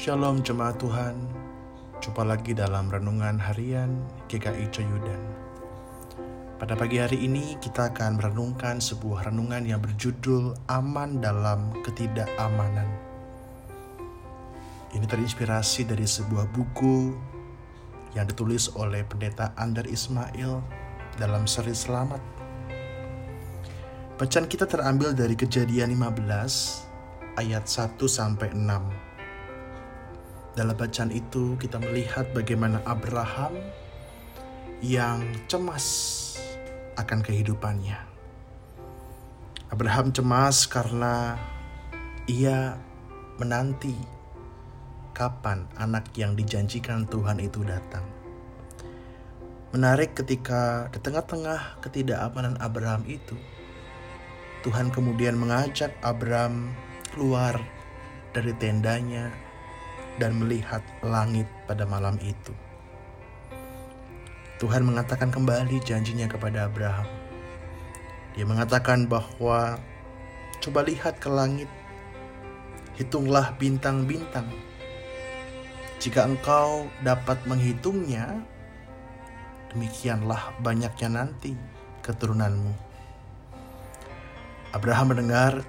Shalom jemaat Tuhan, jumpa lagi dalam Renungan Harian GKI Coyudan. Pada pagi hari ini kita akan merenungkan sebuah renungan yang berjudul Aman dalam Ketidakamanan. Ini terinspirasi dari sebuah buku yang ditulis oleh pendeta Ander Ismail dalam seri Selamat. Bacaan kita terambil dari Kejadian 15 ayat 1 sampai 6. Dalam bacaan itu kita melihat bagaimana Abraham yang cemas akan kehidupannya. Abraham cemas karena ia menanti kapan anak yang dijanjikan Tuhan itu datang. Menarik ketika di tengah-tengah ketidakamanan Abraham itu, Tuhan kemudian mengajak Abraham keluar dari tendanya dan melihat langit pada malam itu. Tuhan mengatakan kembali janjinya kepada Abraham. Dia mengatakan bahwa coba lihat ke langit, hitunglah bintang-bintang. Jika engkau dapat menghitungnya, demikianlah banyaknya nanti keturunanmu. Abraham mendengar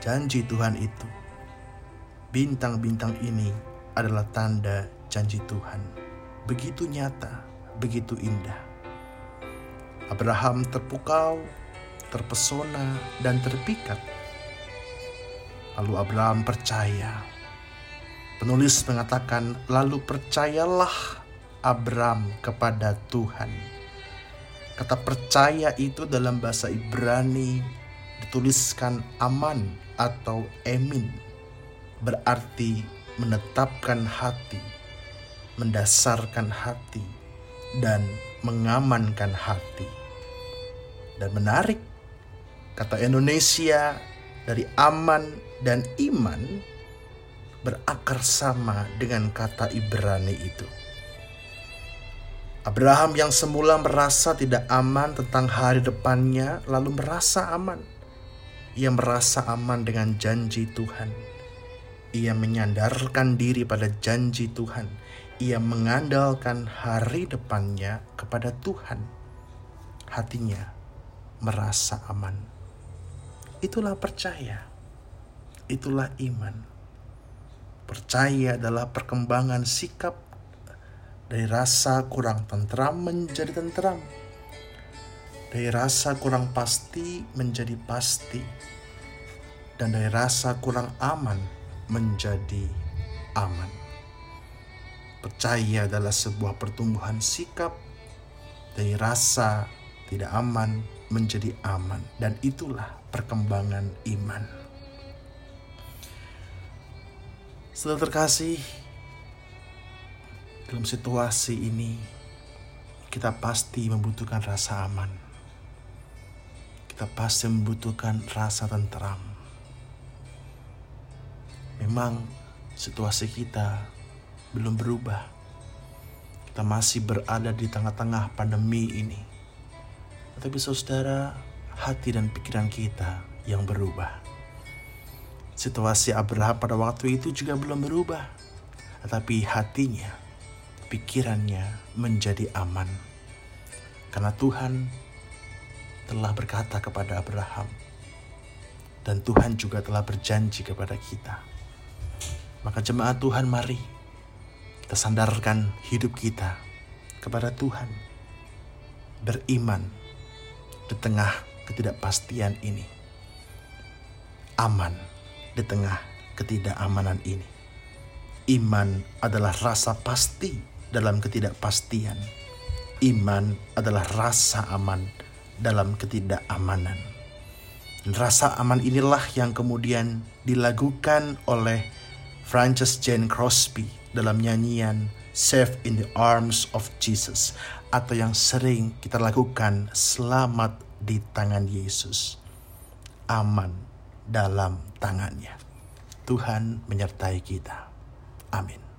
janji Tuhan itu. Bintang-bintang ini adalah tanda janji Tuhan. Begitu nyata, begitu indah. Abraham terpukau, terpesona, dan terpikat. Lalu Abraham percaya. Penulis mengatakan, "Lalu percayalah Abraham kepada Tuhan." Kata percaya itu dalam bahasa Ibrani dituliskan aman atau emin, berarti menetapkan hati, mendasarkan hati, dan mengamankan hati. Dan menarik, kata Indonesia dari aman dan iman berakar sama dengan kata Ibrani itu. Abraham yang semula merasa tidak aman tentang hari depannya, lalu merasa aman. Ia merasa aman dengan janji Tuhan. Ia menyandarkan diri pada janji Tuhan. Ia mengandalkan hari depannya kepada Tuhan. Hatinya merasa aman. Itulah percaya. Itulah iman. Percaya adalah perkembangan sikap dari rasa kurang tentram menjadi tentram. Dari rasa kurang pasti menjadi pasti. Dan dari rasa kurang aman menjadi aman. Percaya adalah sebuah pertumbuhan sikap dari rasa tidak aman menjadi aman dan itulah perkembangan iman. Setelah terkasih, dalam situasi ini kita pasti membutuhkan rasa aman. Kita pasti membutuhkan rasa tentram. Memang situasi kita belum berubah. Kita masih berada di tengah-tengah pandemi ini. Tetapi saudara, hati dan pikiran kita yang berubah. Situasi Abraham pada waktu itu juga belum berubah. Tetapi hatinya, pikirannya menjadi aman. Karena Tuhan telah berkata kepada Abraham, dan Tuhan juga telah berjanji kepada kita. Maka jemaat Tuhan mari kita sandarkan hidup kita kepada Tuhan. Beriman di tengah ketidakpastian ini. Aman di tengah ketidakamanan ini. Iman adalah rasa pasti dalam ketidakpastian. Iman adalah rasa aman dalam ketidakamanan. Rasa aman inilah yang kemudian dilakukan oleh Frances Jane Crosby dalam nyanyian Safe in the Arms of Jesus atau yang sering kita lakukan selamat di tangan Yesus. Aman dalam tangannya. Tuhan menyertai kita. Amin.